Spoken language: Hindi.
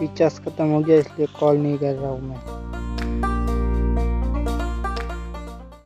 रिचार्ज ख़त्म हो गया इसलिए कॉल नहीं कर रहा हूँ मैं।